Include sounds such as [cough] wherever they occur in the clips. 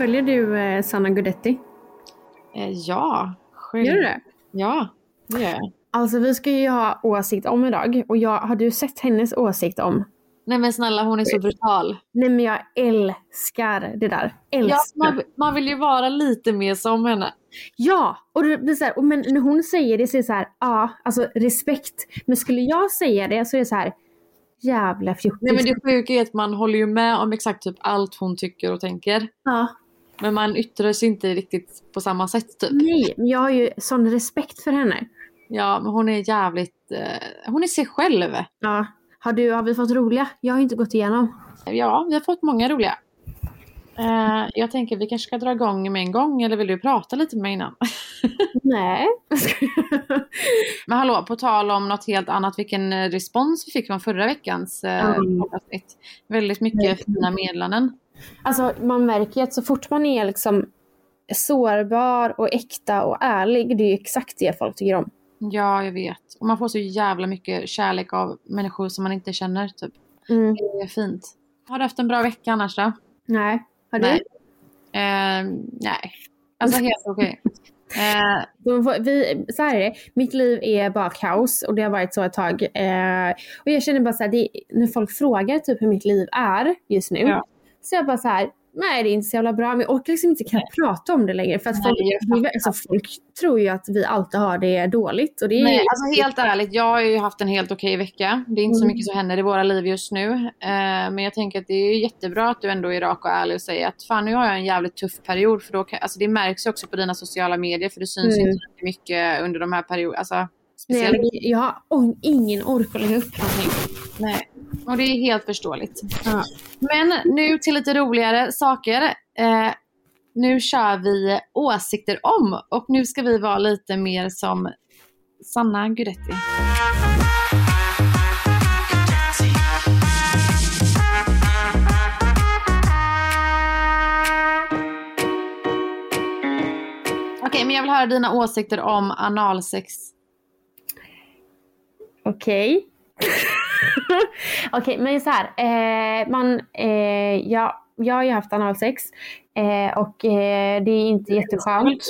Följer du eh, Sanna Gudetti? Eh, ja, själv. Gör du det? Ja, det gör jag. Alltså vi ska ju ha åsikt om idag och jag, har du sett hennes åsikt om? Nej men snälla hon är så brutal. Nej men jag älskar det där. Älskar. Ja, man, man vill ju vara lite mer som henne. Ja, och det blir så här, och men när hon säger det så är det så här, ja, alltså respekt. Men skulle jag säga det så är det så här, jävla fjortis. Nej men det sjuka är att man håller ju med om exakt typ allt hon tycker och tänker. Ja. Men man yttrar sig inte riktigt på samma sätt typ. Nej, men jag har ju sån respekt för henne. Ja men hon är jävligt, eh, hon är sig själv. Ja. Har, du, har vi fått roliga? Jag har inte gått igenom. Ja, vi har fått många roliga. Eh, jag tänker vi kanske ska dra igång med en gång eller vill du prata lite med mig innan? [laughs] Nej. Men hallå, på tal om något helt annat, vilken eh, respons vi fick från förra veckans eh, Mm. Väldigt mycket fina meddelanden. Alltså man märker ju att så fort man är liksom sårbar och äkta och ärlig, det är ju exakt det folk tycker om. Ja, jag vet. Och man får så jävla mycket kärlek av människor som man inte känner typ. Mm. Det är fint. Har du haft en bra vecka annars då? Nej. Har du? Nej. Eh, nej. Alltså helt okej. [laughs] Eh, Vi, så här är det, mitt liv är bara kaos och det har varit så ett tag. Eh, och jag känner bara så här, det, när folk frågar typ hur mitt liv är just nu. Ja. Så jag bara så här, nej det är inte så jävla bra. Men jag orkar liksom inte kunna prata om det längre. För att Nej, folk, alltså, folk tror ju att vi alltid har det dåligt. Och det är Nej, ju, alltså helt ärligt, jag har ju haft en helt okej vecka. Det är inte så Mm. mycket som händer i våra liv just nu. Eh, men jag tänker att det är jättebra att du ändå är rak och ärlig och säger att fan nu har jag en jävligt tuff period. För då kan, alltså det märks ju också på dina sociala medier för det syns Mm. inte så mycket under de här perioderna. Alltså, nej, speciellt. jag har ingen ork att lägga upp någonting. Nej. Och det är helt förståeligt. Ja. Men nu till lite roligare saker. Eh, nu kör vi åsikter om och nu ska vi vara lite mer som Sanna Gudetti. Okej, men jag vill höra dina åsikter om analsex. Okej. [laughs] Okej, men så här. Eh, man, eh, ja, jag har ju haft analsex eh, och eh, det är inte jätteskönt.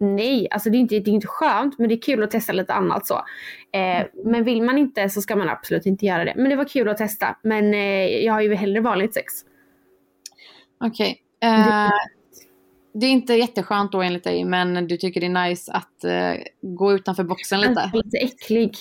Nej, alltså det är, inte, det är inte skönt men det är kul att testa lite annat så. Eh, men vill man inte så ska man absolut inte göra det. Men det var kul att testa. Men eh, jag har ju hellre vanligt sex. Okej. Eh, det är inte jätteskönt då enligt dig, men du tycker det är nice att eh, gå utanför boxen lite. Lite äcklig.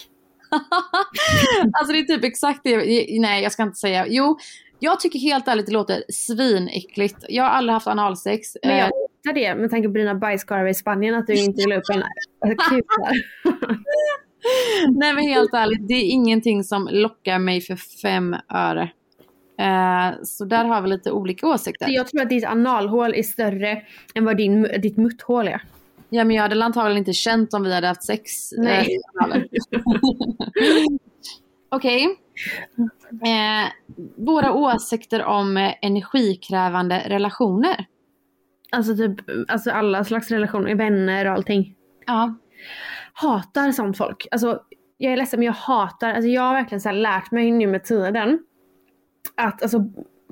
[laughs] alltså det är typ exakt det. Nej, jag ska inte säga. Jo, jag tycker helt ärligt det låter svinäckligt. Jag har aldrig haft analsex. Men Eh, jag tar det med tanke på dina bajskorvar i Spanien att du inte vill upp en [laughs] kuk där. nej men helt ärligt, det är ingenting som lockar mig för fem öre. Eh, så där har vi lite olika åsikter. Jag tror att ditt analhål är större än vad din, ditt mutthål är. Ja men jag hade antagligen inte känt om vi hade haft sex. Nej. eh, analen. [laughs] Okej. Eh, våra åsikter om eh, energikrävande relationer. Alltså typ alltså alla slags relationer, vänner och allting. Ja. hatar sånt folk. Alltså jag är ledsen men jag hatar, alltså jag har verkligen så lärt mig nu med tiden att alltså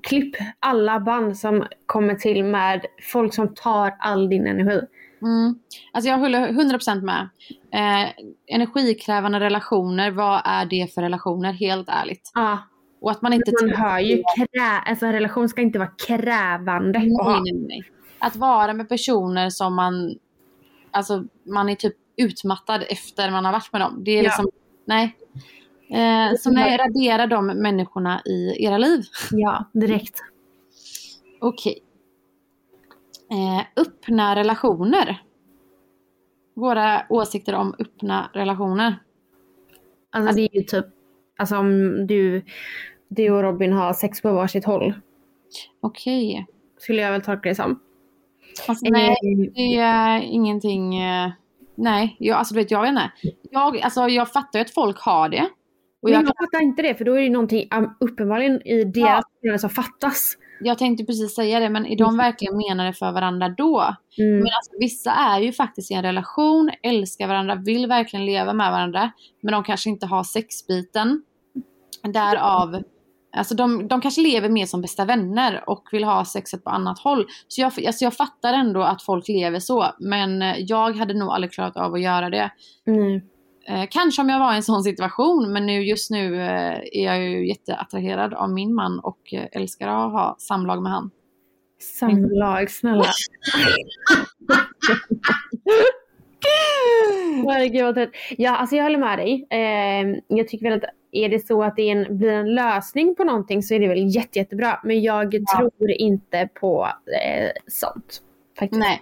klipp alla band som kommer till med folk som tar all din energi. Mm. Alltså jag håller 100% med. Eh, energikrävande relationer, vad är det för relationer helt ärligt? Ja. Och att man inte... Man hör ju, krä, alltså en relation ska inte vara krävande. Nej, nej, nej. Att vara med personer som man, alltså man är typ utmattad efter man har varit med dem. Det är Ja. liksom, nej. Eh, så nej, radera de människorna i era liv. Ja, direkt. Okej. Eh, öppna relationer. Våra åsikter om öppna relationer. Alltså det är ju typ, alltså om du, du och Robin har sex på varsitt håll. Okej. Skulle jag väl tolka det som. Alltså, nej, Eh, det är ingenting... eh, nej, jag, alltså du vet, jag vet inte. Jag, alltså, jag fattar ju att folk har det. Och Men jag, jag fattar inte det för då är det någonting um, uppenbarligen i deras förhållande som fattas. Jag tänkte precis säga det, men är de verkligen menade för varandra då? Mm. Men alltså, vissa är ju faktiskt i en relation, älskar varandra, vill verkligen leva med varandra, men de kanske inte har sexbiten. Därav, alltså de, de kanske lever mer som bästa vänner och vill ha sexet på annat håll. Så jag, alltså jag fattar ändå att folk lever så, men eh, jag hade nog aldrig klarat av att göra det. Mm. Eh, kanske om jag var i en sån situation, men nu, just nu eh, är jag ju jätteattraherad av min man och eh, älskar att ha samlag med han. Samlag, snälla. [laughs] Herregud vad. Ja, alltså jag håller med dig. Eh, jag tycker väl att är det så att det en, blir en lösning på någonting så är det väl jätte, jättebra. Men jag tror inte på eh, sånt. Faktiskt. Nej.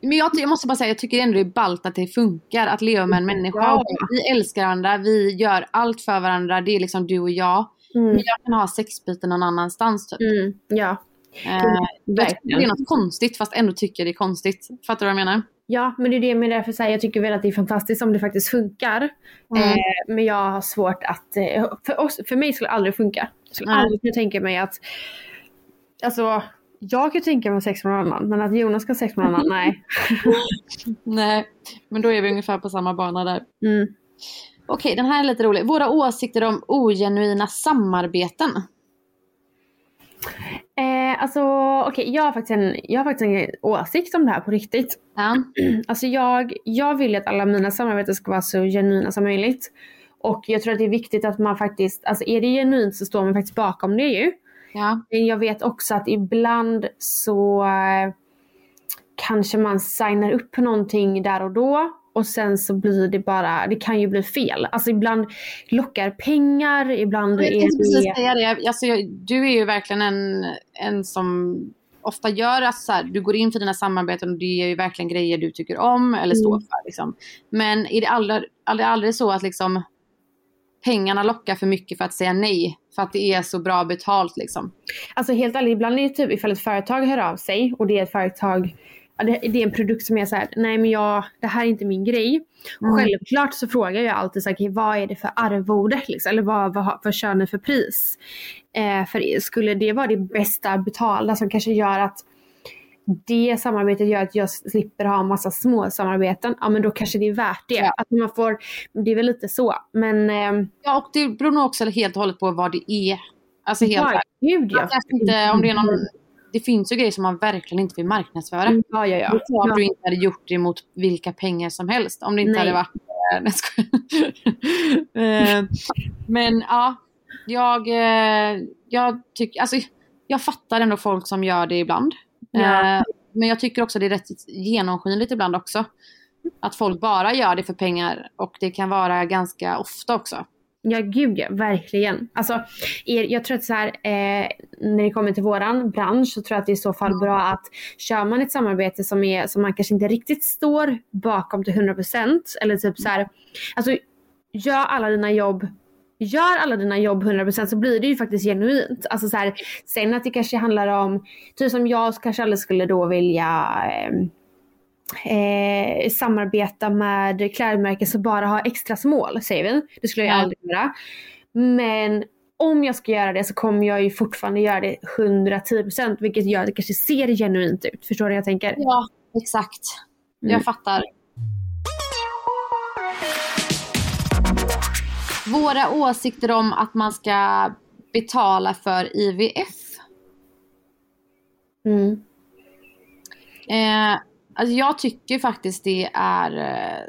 Men jag, jag måste bara säga, jag tycker ändå det är ballt att det funkar att leva med en människa. Ja. Vi älskar varandra, vi gör allt för varandra, det är liksom du och jag. Mm. Men jag kan ha sexbiten någon annanstans typ. Mm, ja, Eh, jag tycker det är något konstigt fast ändå tycker det är konstigt. Fattar du vad jag menar? Ja, men det är det med därför säger jag tycker väl att det är fantastiskt om det faktiskt funkar. Mm. Eh, men jag har svårt att, eh, för, oss, för mig skulle det aldrig funka. Jag skulle aldrig kunna tänka mig att, alltså jag kan tänka mig sex med någon annan, men att Jonas ska ha sex med någon annan, nej. [laughs] Nej, men då är vi ungefär på samma bana där. Mm. Okej, den här är lite rolig. Våra åsikter om ogenuina samarbeten. Eh, alltså okej, jag, har faktiskt en, jag har faktiskt en åsikt om det här på riktigt. Ja. [clears throat] Alltså jag, jag vill att alla mina samarbeten ska vara så genuina som möjligt. Och jag tror att det är viktigt att man faktiskt, alltså är det genuint så står man faktiskt bakom det ju. Ja. Men jag vet också att ibland så eh, kanske man signar upp någonting där och då och sen så blir det bara, det kan ju bli fel. Alltså ibland lockar pengar, ibland Jag är tänkte precis det... säga det. Alltså, du är ju verkligen en, en som ofta gör att så här, du går in för dina samarbeten och det är ju verkligen grejer du tycker om eller står Mm. för. Liksom. Men är det aldrig, aldrig, aldrig så att liksom, pengarna lockar för mycket för att säga nej? För att det är så bra betalt liksom. Alltså helt ärligt, ibland är det typ ifall ett företag hör av sig och det är ett företag det, är en produkt som är så här, nej men jag, det här är inte min grej. Mm. Självklart så frågar jag alltid så här, okej, vad är det för arvode liksom? Eller vad, vad, vad kör ni för pris? Eh, för skulle det vara det bästa betalda som kanske gör att det samarbetet gör att jag slipper ha en massa små samarbeten, ja men då kanske det är värt det. Ja. Att man får, det är väl lite så. Men ehm, Ja, och det beror nog också helt och hållet på vad det är. Alltså helt ja, gud ja. Kanske inte, om det, är någon, det finns ju grejer som man verkligen inte vill marknadsföra. Mm, Ja, ja, ja. ja. du inte hade gjort det mot vilka pengar som helst. Om det inte Nej. hade varit... [laughs] eh. Eh, Men ja, jag, eh, jag tycker... Alltså, jag fattar ändå folk som gör det ibland. Ja. Eh, Men jag tycker också det är rätt genomskinligt ibland också. Att folk bara gör det för pengar och det kan vara ganska ofta också. Ja gud ja, verkligen. Alltså, er, jag tror att så här, eh, när det kommer till våran bransch så tror jag att det är i så fall bra att kör man ett samarbete som, är, som man kanske inte riktigt står bakom till 100% eller typ så här, alltså gör alla dina jobb Gör alla dina jobb 100% så blir det ju faktiskt genuint. Alltså så här, sen att det kanske handlar om, typ som jag kanske aldrig skulle då vilja ehm, eh, samarbeta med klädmärken som bara har extra small, säger vi. Det skulle jag Nej. aldrig göra. Men om jag ska göra det så kommer jag ju fortfarande göra det 110% vilket gör att det kanske ser genuint ut. Förstår du vad jag tänker? Ja, exakt. Mm. Jag fattar. Våra åsikter om att man ska betala för IVF. Mm. Eh, alltså jag tycker faktiskt det är eh,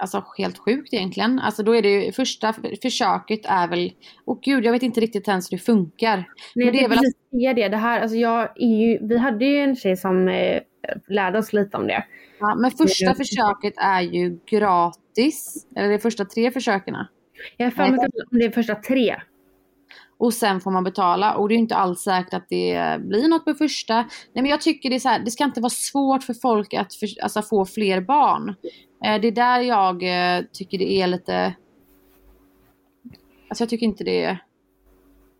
alltså helt sjukt egentligen. Alltså då är det ju, första försöket är väl, åh gud jag vet inte riktigt ens hur det funkar. Nej, Men det är väl precis det. det. det här, alltså jag är ju, vi hade ju en tjej som eh, lärde oss lite om det. Ja, men första försöket är ju gratis. Eller de första tre försöken. Jag har för mig att det är första tre. Och sen får man betala. Och det är inte alls säkert att det blir något på första. Nej men jag tycker det är så här, det ska inte vara svårt för folk att för, alltså, få fler barn. Eh, det är där jag eh, tycker det är lite... Alltså jag tycker inte det är...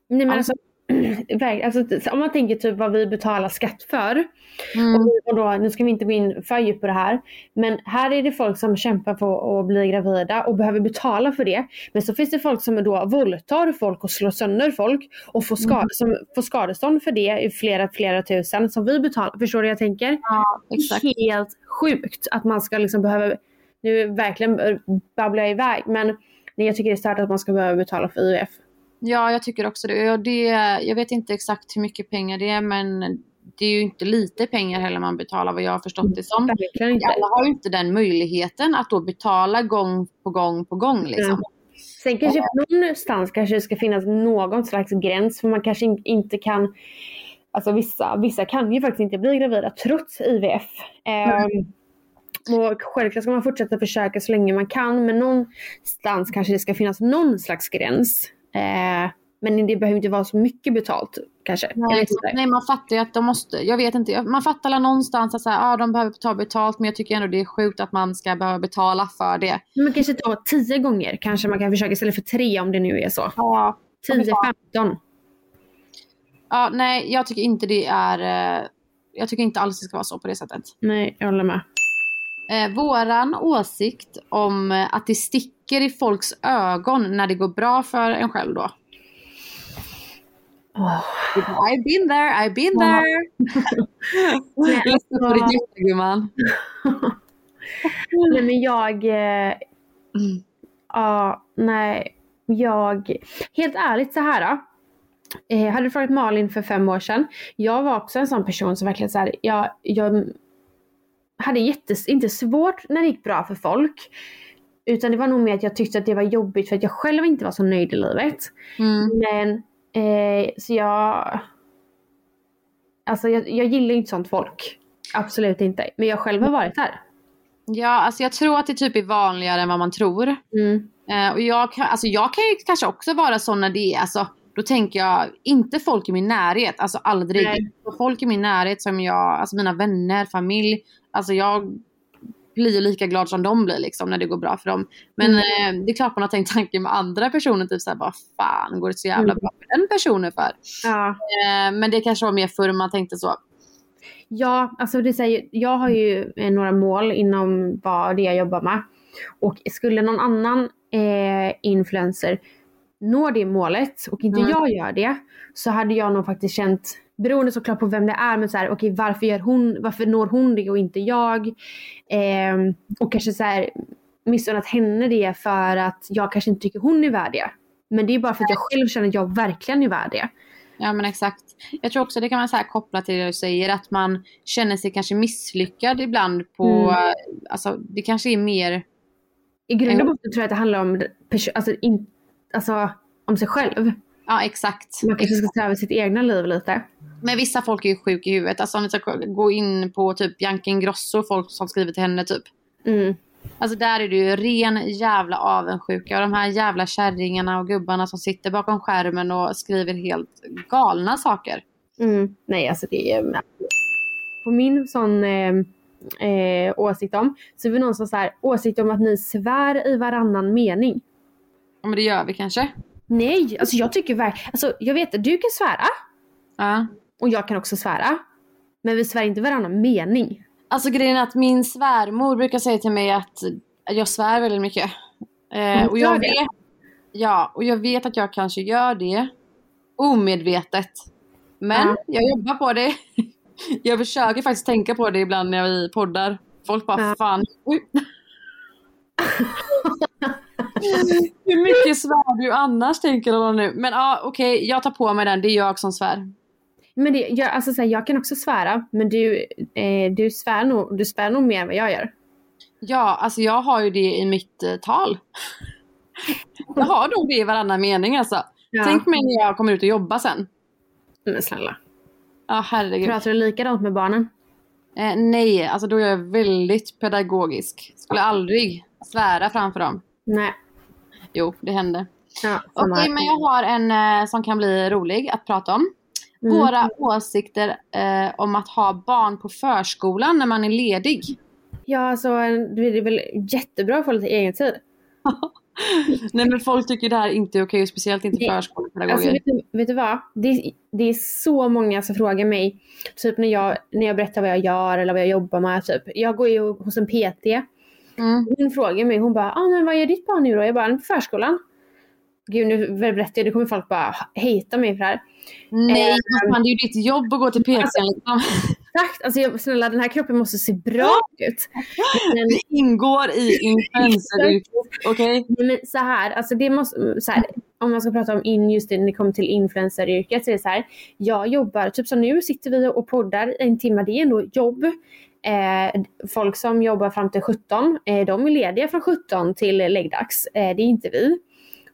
Nej men alltså, verk- [clears throat] alltså, om man tänker typ vad vi betalar skatt för. Mm. Och, då, nu ska vi inte gå in för djupt på det här. Men här är det folk som kämpar för att bli gravida och behöver betala för det. Men så finns det folk som då våldtar folk och slår sönder folk och får, ska, som får skadestånd för det i flera, flera tusen som vi betalar. Förstår du jag tänker? Ja, exakt. Helt sjukt att man ska liksom behöva, nu verkligen babblar jag iväg men jag tycker det är stört att man ska behöva betala för IVF. Ja, jag tycker också det. Det. Jag vet inte exakt hur mycket pengar det är, men det är ju inte lite pengar heller man betalar vad jag har förstått det som. Alla har ju inte den möjligheten att då betala gång på gång på gång liksom. Sen kanske någonstans kanske det ska finnas någon slags gräns för man kanske in- inte kan Alltså vissa, vissa kan ju faktiskt inte bli gravida trots IVF. Ehm, och självklart ska man fortsätta försöka så länge man kan men någonstans kanske det ska finnas någon slags gräns. Eh, men det behöver inte vara så mycket betalt kanske. Nej, nej, man fattar ju att de måste, jag vet inte, man fattar alla någonstans att så här, ja, de behöver ta betalt men jag tycker ändå det är sjukt att man ska behöva betala för det. Men kanske ta tio gånger kanske man kan försöka istället för tre om det nu är så. Ja, 10, 15. ja nej jag tycker inte det är, eh, jag tycker inte alls det ska vara så på det sättet. Nej, jag håller med. Eh, våran åsikt om eh, att det sticker i folks ögon när det går bra för en själv då. Åh. I've been there, I've been Ja. there. [laughs] Lyssna på ditt hjärta gumman. [laughs] Nej men jag... Eh, ja, nej. Jag... Helt ärligt så här. Då. Eh, hade du frågat Malin för fem år sedan. Jag var också en sån person som verkligen så här, jag, jag hade jättes, inte svårt när det gick bra för folk. Utan det var nog mer att jag tyckte att det var jobbigt för att jag själv inte var så nöjd i livet. Mm. Men eh, så jag... Alltså jag, jag gillar inte sånt folk. Absolut inte. Men jag själv har varit där. Ja, alltså jag tror att det typ är vanligare än vad man tror. Mm. Eh, och jag, kan, alltså jag kan ju kanske också vara sån när det är, alltså, då tänker jag inte folk i min närhet, alltså aldrig. Nej. Folk i min närhet som jag, alltså mina vänner, familj, alltså jag blir lika glad som de blir liksom när det går bra för dem. Men Mm. eh, det är klart man har tänkt tanken med andra personer, typ såhär, vad fan går det så jävla Mm. bra för den personen för? Ja. Eh, men det kanske var mer förr man tänkte så. Ja, alltså det säger, jag har ju eh, några mål inom vad det jag jobbar med. Och skulle någon annan eh, influencer nå det målet och inte Mm. jag gör det så hade jag nog faktiskt känt, beroende såklart på vem det är, men så här, okej varför gör hon, varför når hon det och inte jag? Eh, och kanske så här missunnat henne det för att jag kanske inte tycker hon är värd det. Men det är bara för att jag själv känner att jag verkligen är värd det. Ja men exakt. Jag tror också det kan man så här koppla till det du säger att man känner sig kanske misslyckad ibland på, Mm. eh, alltså det kanske är mer, I grund och Ja. botten tror jag att det handlar om, alltså, in, alltså, om sig själv. ja exakt. Man kanske ska se över sitt egna liv lite. Men vissa folk är ju sjuka i huvudet. Alltså om vi ska gå in på typ Bianca Ingrosso, folk som skriver till henne typ. Mm. Alltså där är det ju ren jävla avundsjuka. Och de här jävla kärringarna och gubbarna som sitter bakom skärmen och skriver helt galna saker. Mm. Nej, alltså det är... På min sån eh, eh, åsikt om, så är det någon som så här, åsikt om att ni svär i varannan mening. Ja men det gör vi kanske. Nej, alltså jag tycker verkligen, alltså jag vet att du kan svära Ja. och jag kan också svära. Men vi svär inte varannan mening. Alltså grejen är att min svärmor brukar säga till mig att jag svär väldigt mycket. Eh, och gör jag vet, ja, och jag vet att jag kanske gör det omedvetet. Men Ja. jag jobbar på det. [laughs] Jag försöker faktiskt tänka på det ibland när vi poddar. Folk bara Ja. fan. [laughs] [laughs] Hur mycket svär du annars tänker hon nu? Men ja okej, okay, jag tar på mig den. Det är jag som svär. Men det, jag, alltså, så här, jag kan också svära, men du, eh, du, svär nog, du svär nog mer än vad jag gör. Ja, alltså jag har ju det i mitt eh, tal. [laughs] jag har nog det i varannan mening alltså. Ja. Tänk mig när jag kommer ut och jobbar sen. Men snälla. Ja herregud. Pratar du likadant med barnen? Eh, nej, alltså då är jag väldigt pedagogisk. Skulle aldrig svära framför dem. Nej. Jo, det händer. Ja, Okej, okay, men jag har en eh, som kan bli rolig att prata om. Mm. Våra åsikter eh, om att ha barn på förskolan när man är ledig. Ja, alltså det är väl jättebra att få lite egen tid. [laughs] Nej men folk tycker det här inte är okej, speciellt inte förskolepedagoger. Alltså, vet, du, vet du vad? Det, det, är så många som frågar mig, typ när jag, när jag berättar vad jag gör eller vad jag jobbar med. Typ. Jag går ju hos en PT. Mm. Hon frågar mig, hon bara, ah, men vad gör ditt barn nu då? Jag bara, på förskolan. Gud nu berättar jag, det kommer folk bara hata mig för det här. Nej, eh, man, det är ju ditt jobb att gå till PT. Alltså, liksom. Exakt, alltså jag, snälla den här kroppen måste se bra ut. Men, [laughs] det ingår i influenceryrket, okej? Okay? Men så här, alltså det måste, så här, om man ska prata om in, just det, när det kommer till influenceryrket så är det så här. Jag jobbar, typ som nu sitter vi och poddar en timme, det är ändå jobb. Eh, folk som jobbar fram till 17, eh, de är lediga från 17 till läggdags. Eh, det är inte vi.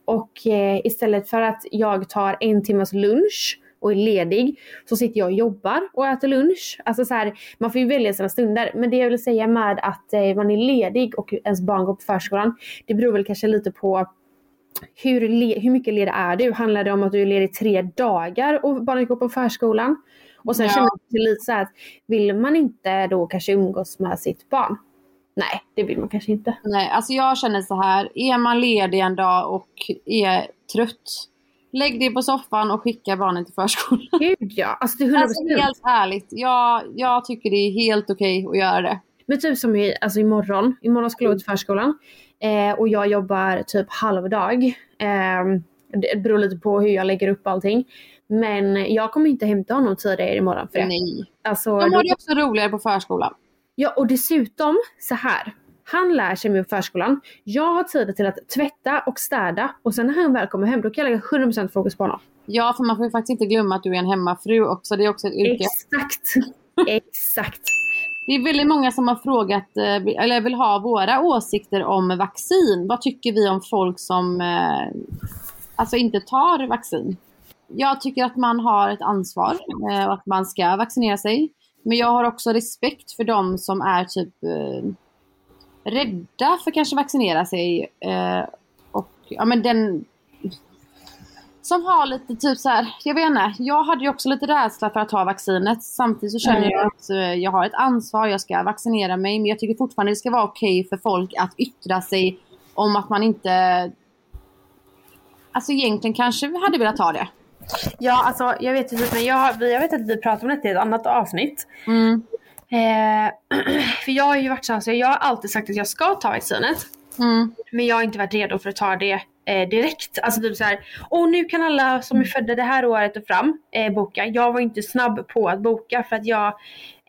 Och eh, istället för att jag tar en timmas lunch och är ledig så sitter jag och jobbar och äter lunch. Alltså så här, man får ju välja sina stunder. Men det jag vill säga med att eh, man är ledig och ens barn går på förskolan, det beror väl kanske lite på hur, hur mycket ledig är du? Handlar det om att du är ledig tre dagar och barnet går på förskolan? Och sen ja. känner jag lite så här att vill man inte då kanske umgås med sitt barn, Nej, det vill man kanske inte. Nej, alltså jag känner så här. Är man ledig en dag och är trött. Lägg dig på soffan och skicka barnen till förskolan. [laughs] Gud ja, alltså det är 100%. Alltså helt ärligt. Jag, jag tycker det är helt okej okay att göra det. Men typ som i, alltså imorgon. Imorgon ska jag gå till förskolan. Eh, och jag jobbar typ halvdag. Eh, det beror lite på hur jag lägger upp allting. Men jag kommer inte hämta honom tidigare imorgon för det. Nej. Alltså, De har det också roligare på förskolan. Ja och dessutom så här. Han lär sig med förskolan. Jag har tid till att tvätta och städa och sen när han väl kommer hem då kan jag lägga 100% fokus på honom. Ja för man får ju faktiskt inte glömma att du är en hemmafru också. Det är också ett yrke. Exakt. [laughs] Exakt. Det är väldigt många som har frågat, eh, eller vill ha våra åsikter om vaccin. Vad tycker vi om folk som eh, alltså inte tar vaccin? Jag tycker att man har ett ansvar eh, och att man ska vaccinera sig. Men jag har också respekt för de som är typ eh, rädda för kanske vaccinera sig. Eh, och ja men den som har lite typ så här, jag vet inte, jag hade ju också lite rädsla för att ta vaccinet. Samtidigt så känner mm. jag att jag har ett ansvar, jag ska vaccinera mig. Men jag tycker fortfarande det ska vara okej okay för folk att yttra sig om att man inte, alltså egentligen kanske hade velat ta det. Ja, alltså jag vet inte, men jag, jag vet att vi pratade om detta i ett annat avsnitt. Mm. Eh, [clears throat] för jag har ju varit så jag har alltid sagt att jag ska ta vaccinet. Mm. Men jag har inte varit redo för att ta det eh, direkt. Alltså typ såhär, och nu kan alla som är födda det här året och fram eh, boka. Jag var inte snabb på att boka för att jag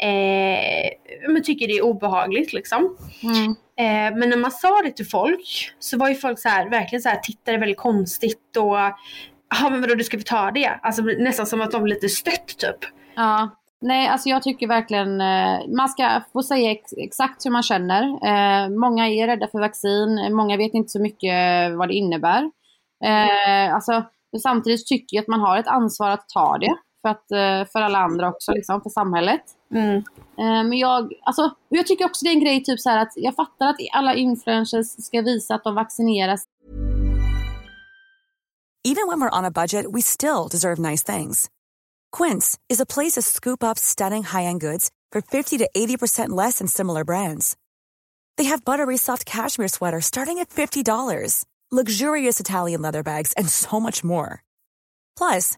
eh, men tycker det är obehagligt liksom. Mm. Eh, men när man sa det till folk så var ju folk så här, verkligen så här, tittade väldigt konstigt och ja men vadå du ska vi ta det? Alltså nästan som att de blir lite stött typ. Ja. Nej, alltså jag tycker verkligen eh, man ska få säga ex exakt hur man känner. Eh, många är rädda för vaccin, många vet inte så mycket vad det innebär. Eh, alltså, samtidigt tycker jag att man har ett ansvar att ta det. För, att, eh, för alla andra också, liksom, för samhället. Mm. Eh, men jag, alltså, jag tycker också det är en grej, typ så att jag fattar att alla influencers ska visa att de vaccineras. Even when we're on a budget we still deserve nice things. Quince is a place to scoop up stunning high-end goods for 50 to 80% less than similar brands. They have buttery soft cashmere sweaters starting at $50, luxurious Italian leather bags, and so much more. Plus,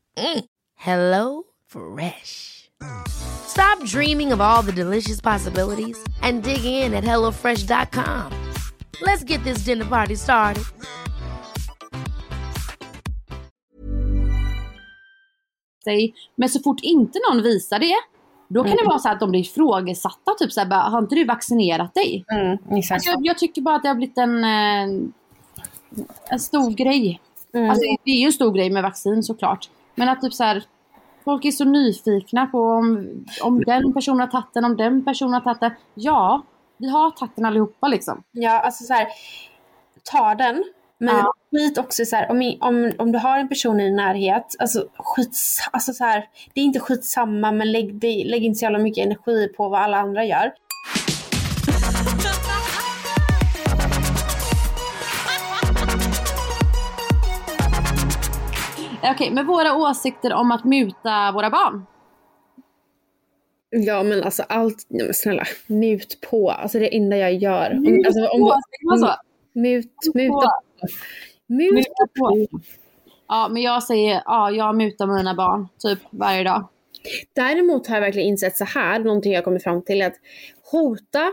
Mm. Hello Fresh. Stop dreaming of all the delicious possibilities and dig in at HelloFresh.com. Let's get this dinner party started. Men så fort inte någon visar det, då kan det Mm. vara så att de blir ifrågasatta. Typ såhär, bara, har inte du vaccinerat dig? Mm, exakt. Alltså, jag, jag tycker bara att det har blivit en, eh, en stor grej. Mm. Alltså, det är ju en stor grej med vaccin såklart. Men att typ så här, folk är så nyfikna på om, om den personen har tagit den, om den personen har tagit den. Ja, vi har tagit den allihopa liksom. Ja, alltså så här, ta den. Men Ja. skit också så här, om, om, om du har en person i din närhet, alltså skit, alltså så här, det är inte skitsamma men lägg, lägg inte så jävla mycket energi på vad alla andra gör. Okej, men våra åsikter om att muta våra barn. Ja men alltså allt, nej men snälla, mut på, alltså det enda jag gör. Om, alltså, om, Åsikter och så. mut, muta på. Muta Muta på. på. Ja, men jag säger, ja, jag mutar mina barn typ varje dag. Däremot har jag verkligen insett så här, någonting jag kommit fram till, att hota,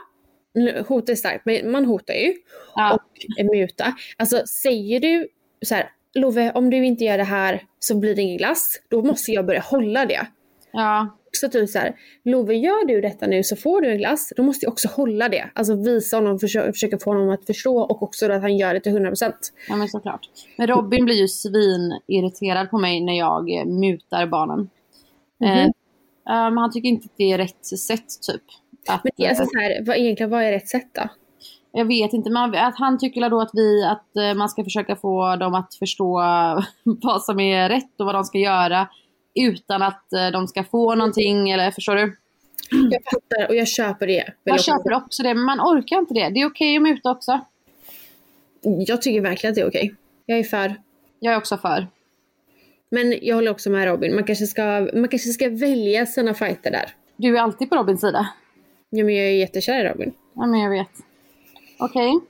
hota är starkt, men man hotar ju. Ja. och muta. Alltså säger du så här, Love om du inte gör det här så blir det ingen glass. Då måste jag börja hålla det. Ja, Så typ så här, Love gör du detta nu så får du en glass. Då måste jag också hålla det. Alltså visa honom, försöka, försöka få honom att förstå och också att han gör det till 100%. ja men såklart. Men Robin blir ju svinirriterad på mig när jag eh, mutar barnen. Mhm. Eh, eh, men han tycker inte att det är rätt sätt typ. Att, Men det är alltså eh, så här, vad, egentligen vad är rätt sätt då? Jag vet inte, men att han tycker då att, vi, att eh, man ska försöka få dem att förstå [laughs] vad som är rätt och vad de ska göra utan att eh, de ska få någonting eller förstår du? Jag fattar och jag köper det. Jag köper också det, men man orkar inte det. Det är okej att muta också. jag tycker verkligen att det är okej. Jag är för. Jag är också för. Men jag håller också med Robin. Man kanske ska, man kanske ska välja sina fighter där. Du är alltid på Robins sida. Ja, men jag är jättekär i Robin. Ja, men jag vet. Okej.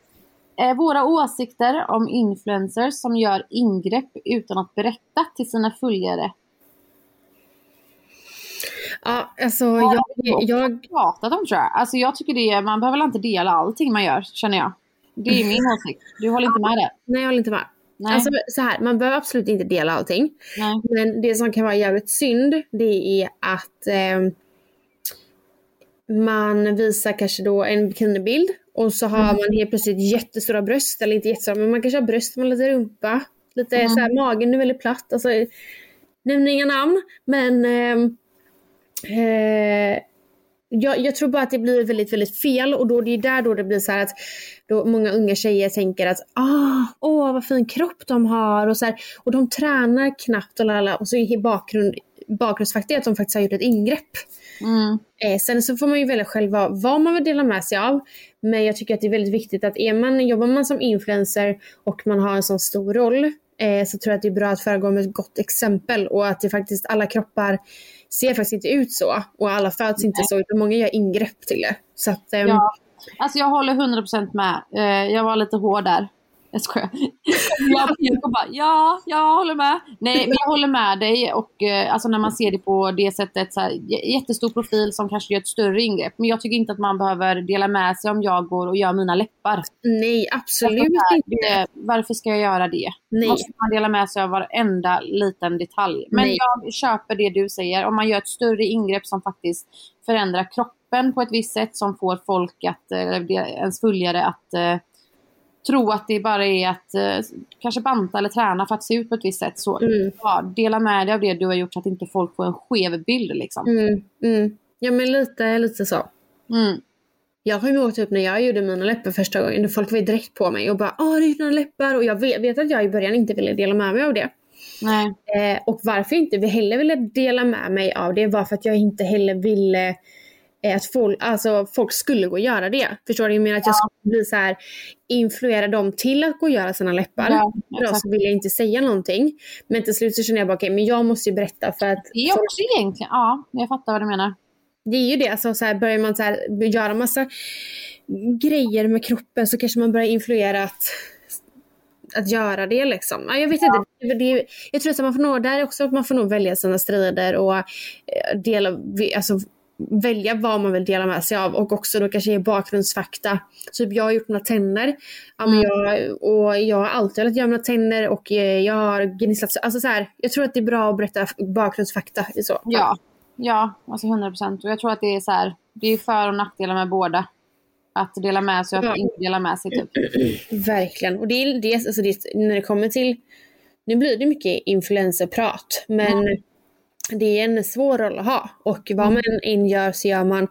Eh, våra åsikter om influencers som gör ingrepp utan att berätta till sina följare. Ja, alltså jag, jag, pratat om tror jag. Alltså jag tycker det är, man behöver väl inte dela allting man gör, känner jag. Det är min [laughs] åsikt. Du håller inte med det? nej jag håller inte med. Nej. Alltså så här, man behöver absolut inte dela allting. Nej. Men det som kan vara jävligt synd, det är att eh, man visar kanske då en bikinibild och så har man helt plötsligt jättestora bröst, eller inte jättestora, men man kanske har bröst med lite rumpa. Lite så här, magen är väldigt platt. Alltså, nämner inga namn, men ehm, eh, jag, jag tror bara att det blir väldigt, väldigt fel och då det är där då det blir så att då många unga tjejer tänker att ah, åh vad fin kropp de har och så här, och de tränar knappt och lala, och så är bakgrund, bakgrundsfaktor att de faktiskt har gjort ett ingrepp. Mm. Eh, sen så får man ju välja själv vad, vad man vill dela med sig av. Men jag tycker att det är väldigt viktigt att är man, jobbar man som influencer och man har en sån stor roll eh, så tror jag att det är bra att föregå med ett gott exempel och att det faktiskt alla kroppar ser faktiskt inte ut så och alla föds inte så utan många gör ingrepp till det. Så att, ehm, Ja. Alltså jag håller 100% med. Eh, jag var lite hård där. Jag skojar. [laughs] Jag jag bara, ja, jag håller med. Nej, men jag håller med dig. Och eh, alltså när man ser det på det sättet, så här, jättestor profil som kanske gör ett större ingrepp. Men jag tycker inte att man behöver dela med sig om jag går och gör mina läppar. nej absolut Alltså, inte. varför ska jag göra det? Nej. Måste man dela med sig av varenda liten detalj? Men Nej. jag köper det du säger. Om man gör ett större ingrepp som faktiskt förändrar kroppen på ett visst sätt som får folk att, eller det- ens följare att eh, tro att det bara är att eh, kanske banta eller träna för att se ut på ett visst sätt. Så Mm. ja, dela med dig av det du har gjort så att inte folk får en skev bild liksom. Mm, mm. Ja men lite, lite så. Mm. Jag kommer ihåg typ när jag gjorde mina läppar första gången, och folk var direkt på mig och bara åh du gjort dina läppar och jag vet, vet att jag i början inte ville dela med mig av det. Eh, och varför jag inte heller ville dela med mig av det var för att jag inte heller ville att folk, alltså, folk skulle gå och göra det. Förstår du? Jag menar att jag skulle bli så här influera dem till att gå och göra sina läppar. Ja, exakt. så vill jag inte säga någonting. Men till slut så känner jag bara okej, men jag måste ju berätta för att Det är också egentligen, ja, jag fattar vad du menar. det är ju det, alltså så här, börjar man så här, göra massa grejer med kroppen så kanske man börjar influera att, att göra det liksom. Ja, jag vet inte. Det, det, jag tror att man får nog, där är också att man får nog välja sina strider och eh, dela, alltså, välja vad man vill dela med sig av och också då kanske ge bakgrundsfakta. Typ jag har gjort mina tänder ja, men jag, och jag har alltid velat göra mina tänder och eh, jag har gnisslat. Alltså så här, jag tror att det är bra att berätta bakgrundsfakta i så. Ja, ja alltså 100 procent. Och jag tror att det är så här, det är för och nackdelar med båda. Att dela med sig och att Ja. inte dela med sig typ. [clears throat] Verkligen. Och det är det, alltså det, när det kommer till, nu blir det mycket influencerprat, men det är en svår roll att ha. Och vad man än gör så gör man,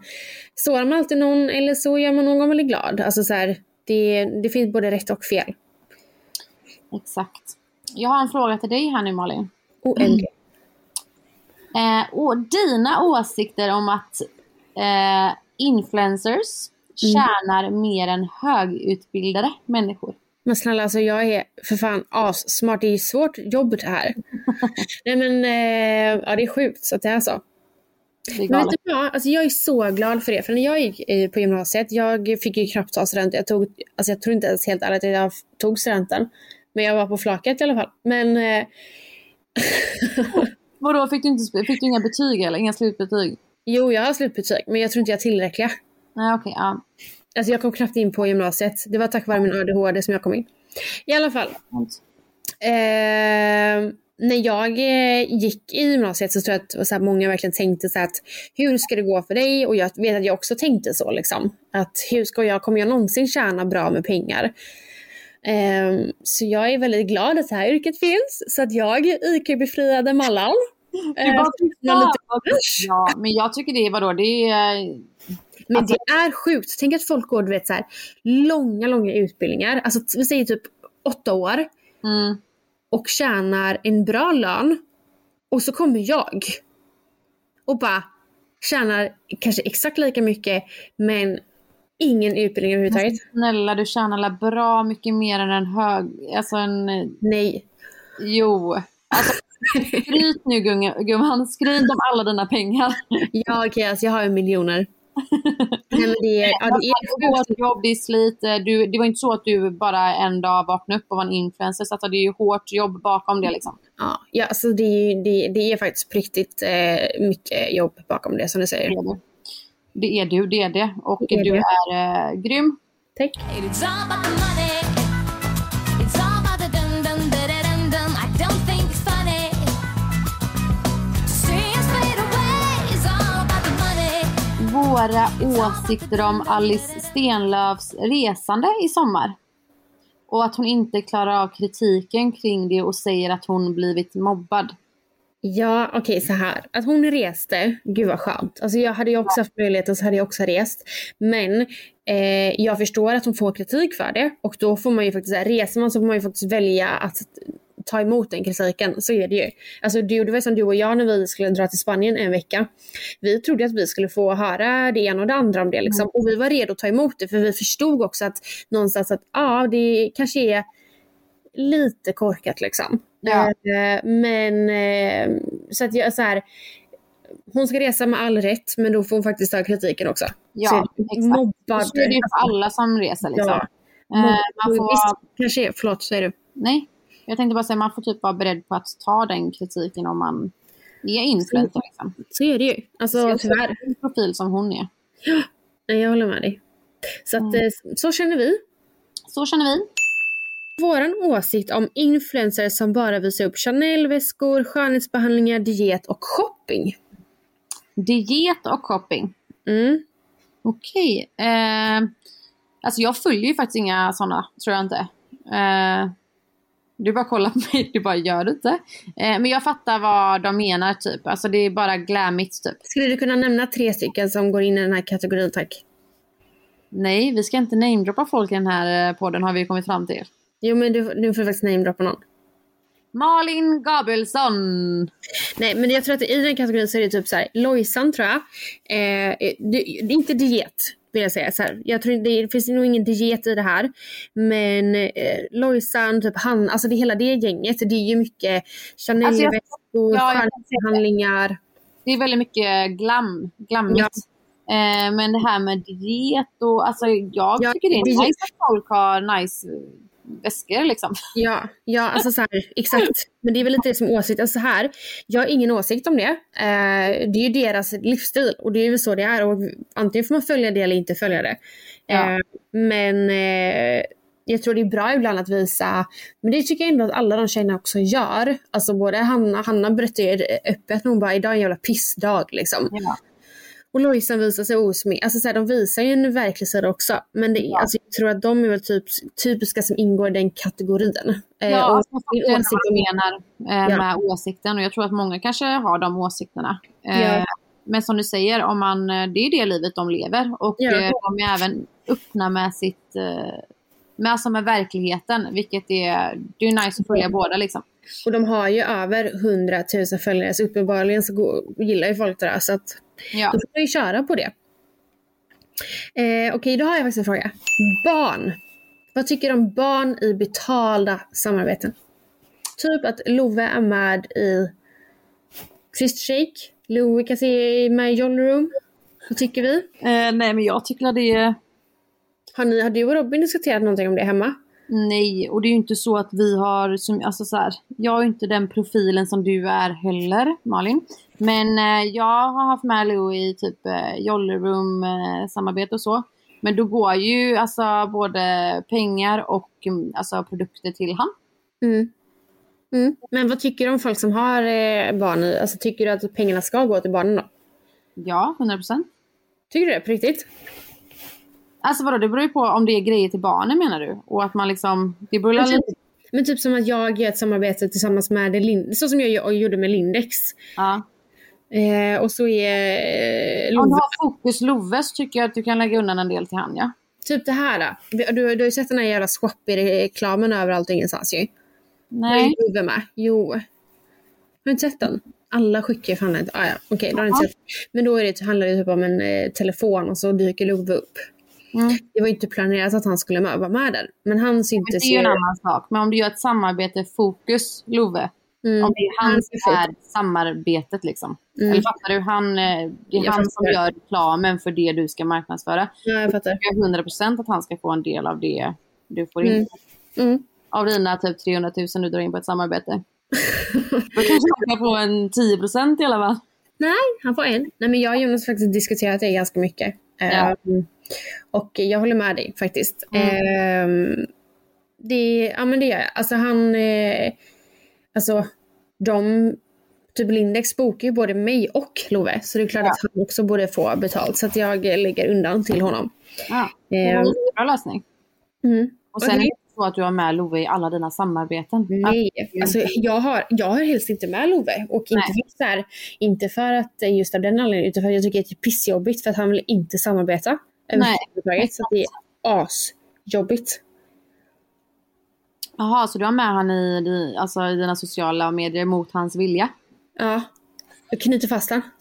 sårar man alltid någon eller så gör man någon väldigt glad. Alltså så här, det, det finns både rätt och fel. Exakt. Jag har en fråga till dig här nu Malin. Oändligt. [clears throat] Eh, och dina åsikter om att eh, influencers tjänar mer än högutbildade människor. Men snälla alltså jag är för fan assmart. Det är svårt jobb det här. [laughs] Nej men eh, ja det är sjukt så att det är så. Men vet du vad? Alltså jag är så glad för det. För när jag gick eh, på gymnasiet, jag fick ju knappt ta studenten. Jag tog, alltså jag tror inte ens helt ärligt att jag tog studenten. Men jag var på flaket i alla fall. Men eh, [laughs] Vadå, fick du, inte, fick du inga betyg eller? Inga slutbetyg? jo, jag har slutbetyg. Men jag tror inte jag är tillräckliga. Nej okej, ja. Alltså jag kom knappt in på gymnasiet. Det var tack vare min ADHD som jag kom in. I alla fall. Eh, när jag eh, gick i gymnasiet så tror jag att så här, många verkligen tänkte så här att hur ska det gå för dig? Och jag vet att jag också tänkte så liksom. Att hur ska jag, kommer jag någonsin tjäna bra med pengar? Eh, så jag är väldigt glad att det här yrket finns. Så att jag IQ-befriade Mallan. Du Eh, bara, jag är lite "Fan, vad- Ja, men jag tycker det är vadå, det är... Men det är sjukt. Tänk att folk går du vet, så här, långa, långa utbildningar. Alltså vi säger typ åtta år. Mm, och tjänar en bra lön och så kommer jag och bara tjänar kanske exakt lika mycket men ingen utbildning överhuvudtaget. snälla, du tjänar bra mycket mer än en hög... Alltså en... Nej. Jo. Alltså, skryt nu gumman, skryt om alla dina pengar. Ja okej alltså jag har ju miljoner. Nej men det är, ja, det är sjukt. Hårt jobb, det är slit. eh, Du, det var inte så att du bara en dag vaknade upp och var en influencer. Så att det är ju hårt jobb bakom det liksom. Ja, ja alltså det, är det, det är faktiskt riktigt eh, mycket jobb bakom det som du säger. Det är du. Det är du, det är det. Och Det är du det. är eh, grym. Tack. Våra åsikter om Alice Stenlöfs resande i sommar. Och att hon inte klarar av kritiken kring det och säger att hon blivit mobbad. Ja, okej okay, så här. Att hon reste, gud vad skönt. Alltså jag hade ju också haft möjligheten så hade jag också rest. Men eh, jag förstår att hon får kritik för det. Och då får man ju faktiskt, här, reser man så får man ju faktiskt välja att ta emot den kritiken. Så är det ju. Alltså du, det var som du och jag när vi skulle dra till Spanien en vecka. Vi trodde att vi skulle få höra det ena och det andra om det liksom. Och vi var redo att ta emot det för vi förstod också att någonstans att ja, det kanske är lite korkat liksom. Ja. Eh, men eh, så att jag så här. Hon ska resa med all rätt men då får hon faktiskt ta kritiken också. Ja, så, exakt. Mobbad. Så är det ju för alla som reser liksom. Ja. Eh, man får, Visst, kanske, förlåt säger du. nej, jag tänkte bara säga man får typ vara beredd på att ta den kritiken om man är influencer. Liksom. Så är det ju. Alltså Så tyvärr. En profil som hon är. Nej, jag håller med dig. Så, att, Mm. eh, så känner vi. Så känner vi. Våran åsikt om influencers som bara visar upp Chanel-väskor, skönhetsbehandlingar, diet och shopping. Diet och shopping. Mm. Okej. Eh, alltså jag följer ju faktiskt inga sådana, tror jag inte. Eh, du bara kollar på mig, du bara gör det inte. Eh, men jag fattar vad de menar typ. Alltså det är bara glammigt typ. Skulle du kunna nämna tre stycken som går in i den här kategorin tack? Nej, vi ska inte namedroppa folk i den här eh, podden har vi kommit fram till. Jo men du, du får faktiskt namedroppa någon. Malin Gabrielsson. Nej men jag tror att i den kategorin så är det typ så här, Lojsan tror jag. Eh, det, det är inte diet vill jag säga. Så här, jag tror det, det finns nog ingen diet i det här. Men eh, Lojsan, typ han, alltså det hela det gänget. Det är ju mycket Alltså, Chanel-väskor, Ja, jag kan se det. Det är väldigt mycket glam, glammigt. Ja. Eh, men det här med diet och alltså jag Ja, tycker det är det- nice att folk har nice eh, väskor liksom. Ja, ja alltså så här, exakt. Men det är väl lite det som åsikt. Alltså så här, jag har ingen åsikt om det. Eh, det är ju deras livsstil och det är väl så det är. Och antingen får man följa det eller inte följa det. Ja. Eh, men eh, jag tror det är bra ibland att visa, men det tycker jag ändå att alla de tjejerna också gör. Alltså både Hanna, Hanna berättar ju öppet, hon bara idag är en jävla pissdag liksom. Ja. Och Lojsan visar sig osminkad. Alltså så här, de visar ju en verklig sida också. Men det, Ja. alltså, jag tror att de är väl typ typiska som ingår i den kategorin. Eh, Ja, och alltså, jag min åsikt menar eh, Ja. med åsikten och jag tror att många kanske har de åsikterna. Eh, Ja. Men som du säger, om man, eh, det är det livet de lever och Ja. eh, de är även öppna med sitt eh, med, alltså med verkligheten, vilket är, det är nice att följa båda liksom. Och de har ju över 100 000 följare så uppenbarligen så går, gillar ju folk det där. Så att Ja. då får man ju köra på det. Eh, Okej, då har jag faktiskt en fråga. Barn. Vad tycker du om barn i betalda samarbeten? Typ att Love är med i Fist Shake. Louie kan se med i Jolly Room. Vad tycker vi? Eh, nej men jag tycker att det är Har, ni, har du och Robin diskuterat någonting om det hemma? Nej, och det är ju inte så att vi har, som, alltså så här, jag är inte den profilen som du är heller, Malin. Men eh, jag har haft med Lou i typ eh, Jolly Room eh, samarbete och så. Men då går ju alltså både pengar och mm, alltså, produkter till han. Mm. Mm. Men vad tycker du om folk som har eh, barn i? Alltså tycker du att pengarna ska gå till barnen då? Ja, 100%. Tycker du det på riktigt? Alltså vadå, det beror ju på om det är grejer till barnen menar du? Och att man liksom, det beror Men typ, men typ som att jag gör ett samarbete tillsammans med Lin- så som jag gjorde med Lindex. Ja. Eh, och så är eh, Om Love, du har fokus Love så tycker jag att du kan lägga undan en del till han ja. typ det här. Då. Du, du, du har ju sett den här jävla Swappy-reklamen överallt och ingenstans ju. Nej. Love med. Jo. Har du inte sett den? Alla skickar fan inte. Ah, ja. Okej, då har du inte sett. Men då är det, handlar det typ om en eh, telefon och så dyker Love upp. Mm. Det var inte planerat att han skulle vara med där. Men han Men syntes det är ju en ju. annan sak. Men om du gör ett samarbete, fokus, Love. Mm. Om det är han Han som är samarbetet liksom. Mm. Eller fattar du? Han, eh, det är Jag han som gör reklamen för det du ska marknadsföra. Ja, jag fattar. Jag är 100% att han ska få en del av det du får in. Mm. Mm. Av dina typ 300 000 du drar in på ett samarbete. [laughs] Då kanske han kan få en 10% i alla fall. Nej, han får en. Nej, men jag och Jonas har faktiskt diskuterat det ganska mycket. Ja. Ehm, och jag håller med dig faktiskt. Mm. Ehm, det, ja men det gör jag. Alltså han, eh, alltså de, typ Lindex bokar ju både mig och Love. Så det är klart Ja. att han också borde få betalt. Så att jag lägger undan till honom. Ja, det var Ehm, en bra lösning. mm. Och sen är det så att du har med Love i alla dina samarbeten. Nej, alltså jag har, jag har helst inte med Love. Och inte för, här, inte för att eh, just av den anledningen, utan för att jag tycker att det är pissjobbigt för att han vill inte samarbeta. Överhuvudtaget. Så det är asjobbigt. Jaha, så du har med han i, di- alltså, i dina sociala medier mot hans vilja? Ja, jag knyter fast han. [laughs]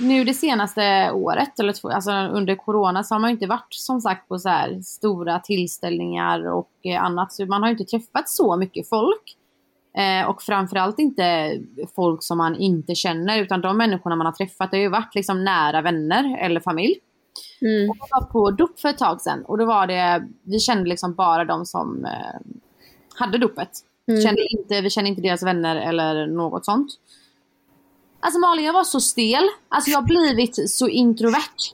Nu det senaste året, eller två, alltså under corona, så har man ju inte varit som sagt på så här stora tillställningar och eh, annat. Så man har ju inte träffat så mycket folk. Eh, och framförallt inte folk som man inte känner, utan de människorna man har träffat har ju varit liksom nära vänner eller familj. Mm. Och jag var på dop för ett tag sedan och då var det, vi kände liksom bara de som eh, hade dopet. Mm. Kände inte, vi kände inte deras vänner eller något sånt. Alltså Malin, jag var så stel. Alltså jag har blivit så introvert.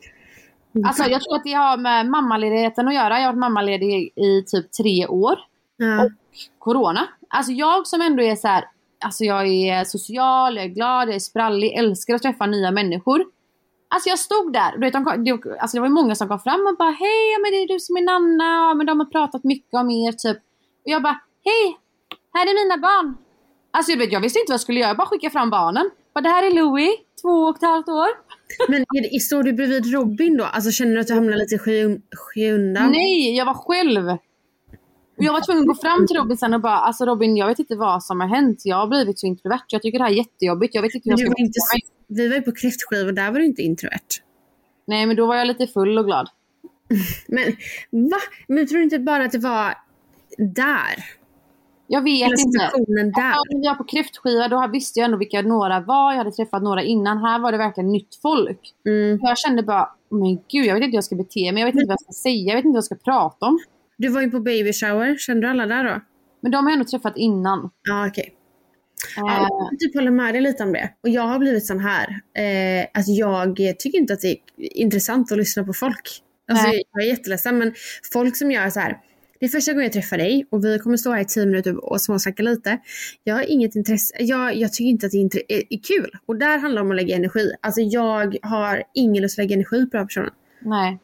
Alltså jag tror att det har med mammaledigheten att göra. Jag har varit mammaledig i typ tre år. Ja. Corona. Alltså jag som ändå är så här, alltså jag är social, jag är glad, jag är sprallig, älskar att träffa nya människor. Alltså jag stod där, du vet, de kom, det, alltså det var många som kom fram och bara hej, men det är du som är Nanna, ja, men de har pratat mycket om er typ. Och jag bara hej, här är mina barn. Alltså jag, vet, jag visste inte vad jag skulle göra, jag bara skickade fram barnen. Bara, det här är Louis, två och ett halvt år. Men står du bredvid Robin då? Alltså känner du att du hamnar lite i skymundan? Nej, jag var själv. Och jag var tvungen att gå fram till Robin sen och bara, alltså Robin jag vet inte vad som har hänt. Jag har blivit så introvert. Jag tycker det här är jättejobbigt. Jag vet inte hur jag ska var inte, mig. vi var ju på kräftskiva och där var du inte introvert. Nej men då var jag lite full och glad. Men va? Men tror du inte bara att det var där? Jag vet Hela inte. situationen där. Ja, när vi var på kräftskiva då visste jag ändå vilka några var. Jag hade träffat några innan. Här var det verkligen nytt folk. Mm. Jag kände bara, men gud jag vet inte hur jag ska bete mig. Jag vet inte vad jag ska säga. Jag vet inte vad jag ska prata om. Du var ju på baby shower, kände du alla där då? Men de har jag ändå träffat innan. Ja okej. Eh, Ja, jag kan typ hålla med dig lite om det. Och jag har blivit sån här. Eh, att jag tycker inte att det är intressant att lyssna på folk. Alltså, Nej. jag är jätteledsen men folk som gör så här. Det är första gången jag träffar dig och vi kommer stå här i tio minuter och småsnacka lite. Jag har inget intresse, jag, jag tycker inte att det är, är, är kul. Och där handlar det om att lägga energi. Alltså jag har ingen lust att lägga energi på den här personen. nej.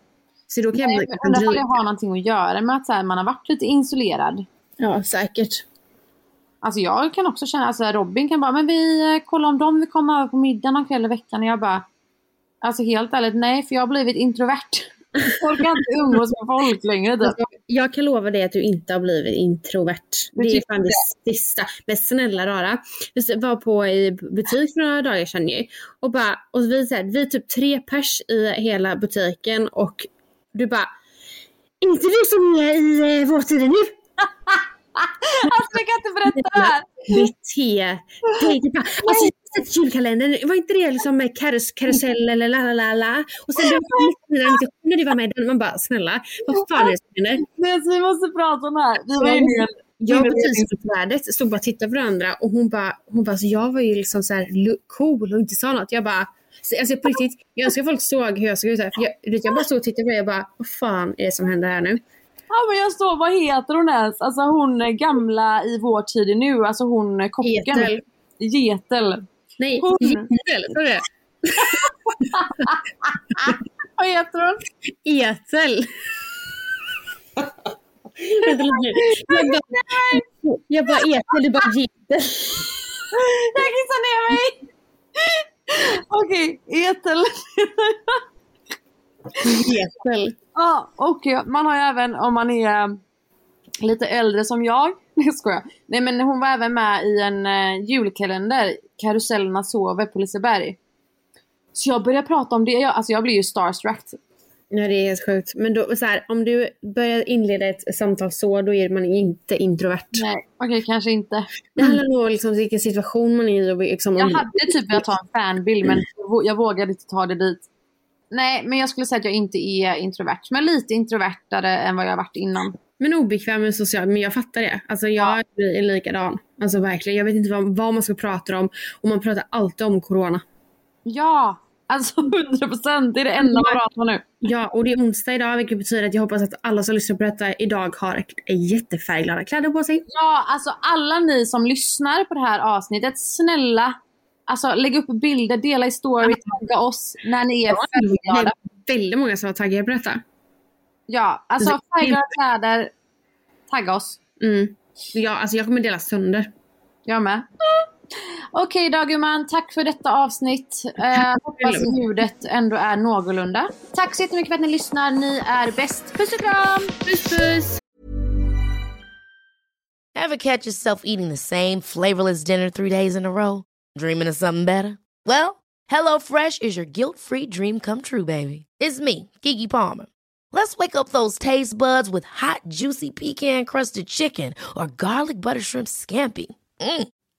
Så då kan Nej, jag bli undrar om det har någonting att göra med att så här, man har varit lite insulerad. Ja säkert. Alltså jag kan också känna, alltså Robin kan bara, men vi eh, kollar om de vill komma över på middag någon kväll i veckan. Och jag bara, alltså helt ärligt, nej för jag har blivit introvert. [laughs] Jag orkar inte umgås med folk längre. Typ. Alltså, jag kan lova dig att du inte har blivit introvert. Du Det är fan det sista. Men snälla rara. Vi var på i butik för några dagar sedan ju. Och, bara, och vi, så här, vi är typ tre pers i hela butiken och du bara inte du som är i eh, vår tid nu? [laughs] Alltså jag kan inte berätta det här. [laughs] Bete dig. Typ, alltså, jag sett julkalendern. Var inte det liksom med karus, karusell eller la la la la? Och sen 1997 när du var med den. Man bara snälla vad fan är det som händer? Nej, så vi måste prata om det här. Vi var i en- Jag och Mm. butikstillträdet stod bara och tittade på varandra och hon bara, hon bara så jag var ju liksom så cool och inte sa något. Jag bara, alltså på riktigt, jag önskar folk såg hur jag såg ut här. För jag, jag bara stod och tittade på det jag bara, vad fan är det som händer här nu? Ja men jag står, vad heter hon ens? Alltså hon är gamla i vår tid nu, alltså hon kocken. Getel. Getel. Nej, Hon. Getel, sa du det? [laughs] Vad heter hon? Etel. [laughs] Jag bara, jag bara Etel, du bara Getel. Jag kissar ner mig! Okej, Etel. Getel. Ja, och man har ju även om man är eh, lite äldre som jag. [laughs] Nej skojar. Nej men hon var även med i en uh, julkalender. Karusellerna sover på Liseberg. Så jag började prata om det. Jag, alltså jag blir ju starstruck. Ja det är helt sjukt. Men då, så här, om du börjar inleda ett samtal så, då är man inte introvert. Nej, okej kanske inte. Det handlar nog om liksom, vilken situation man är i. och Liksom, Jag om- hade typ velat ta en fanbild men jag vå- jag vågade inte ta det dit. Nej, men jag skulle säga att jag inte är introvert. Men lite introvertare än vad jag varit innan. Men obekväm med socialt, men jag fattar det. Alltså jag är likadan. Alltså verkligen, jag vet inte vad, vad man ska prata om. Och man pratar alltid om corona. Ja, alltså 100% det är det enda man pratar om nu. Ja, och det är onsdag idag vilket betyder att jag hoppas att alla som lyssnar på detta idag har jättefärgglada kläder på sig. Ja, alltså alla ni som lyssnar på det här avsnittet, snälla Alltså lägg upp bilder, dela i story, tagga oss när ni är Det färgglada. är väldigt många som var taggade på detta. Ja, alltså färgglada kläder, tagga oss. Mm. Ja, alltså jag kommer dela sönder. Jag med. Okej då gumman, tack för detta avsnitt. Eh, hoppas ljudet ändå är någorlunda. Tack så jättemycket för att ni lyssnar, ni är bäst. Puss och kram! Puss puss! Ever catch yourself eating the same flavorless dinner three days in a row? Dreaming of something better? Well, HelloFresh is your guilt-free dream come true, baby. It's me, Kiki Palmer. Let's wake up those taste buds with hot, juicy pecan-crusted chicken or garlic butter shrimp scampi. Mm.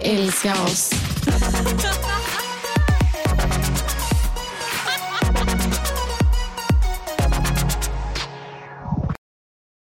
Älska oss. [laughs]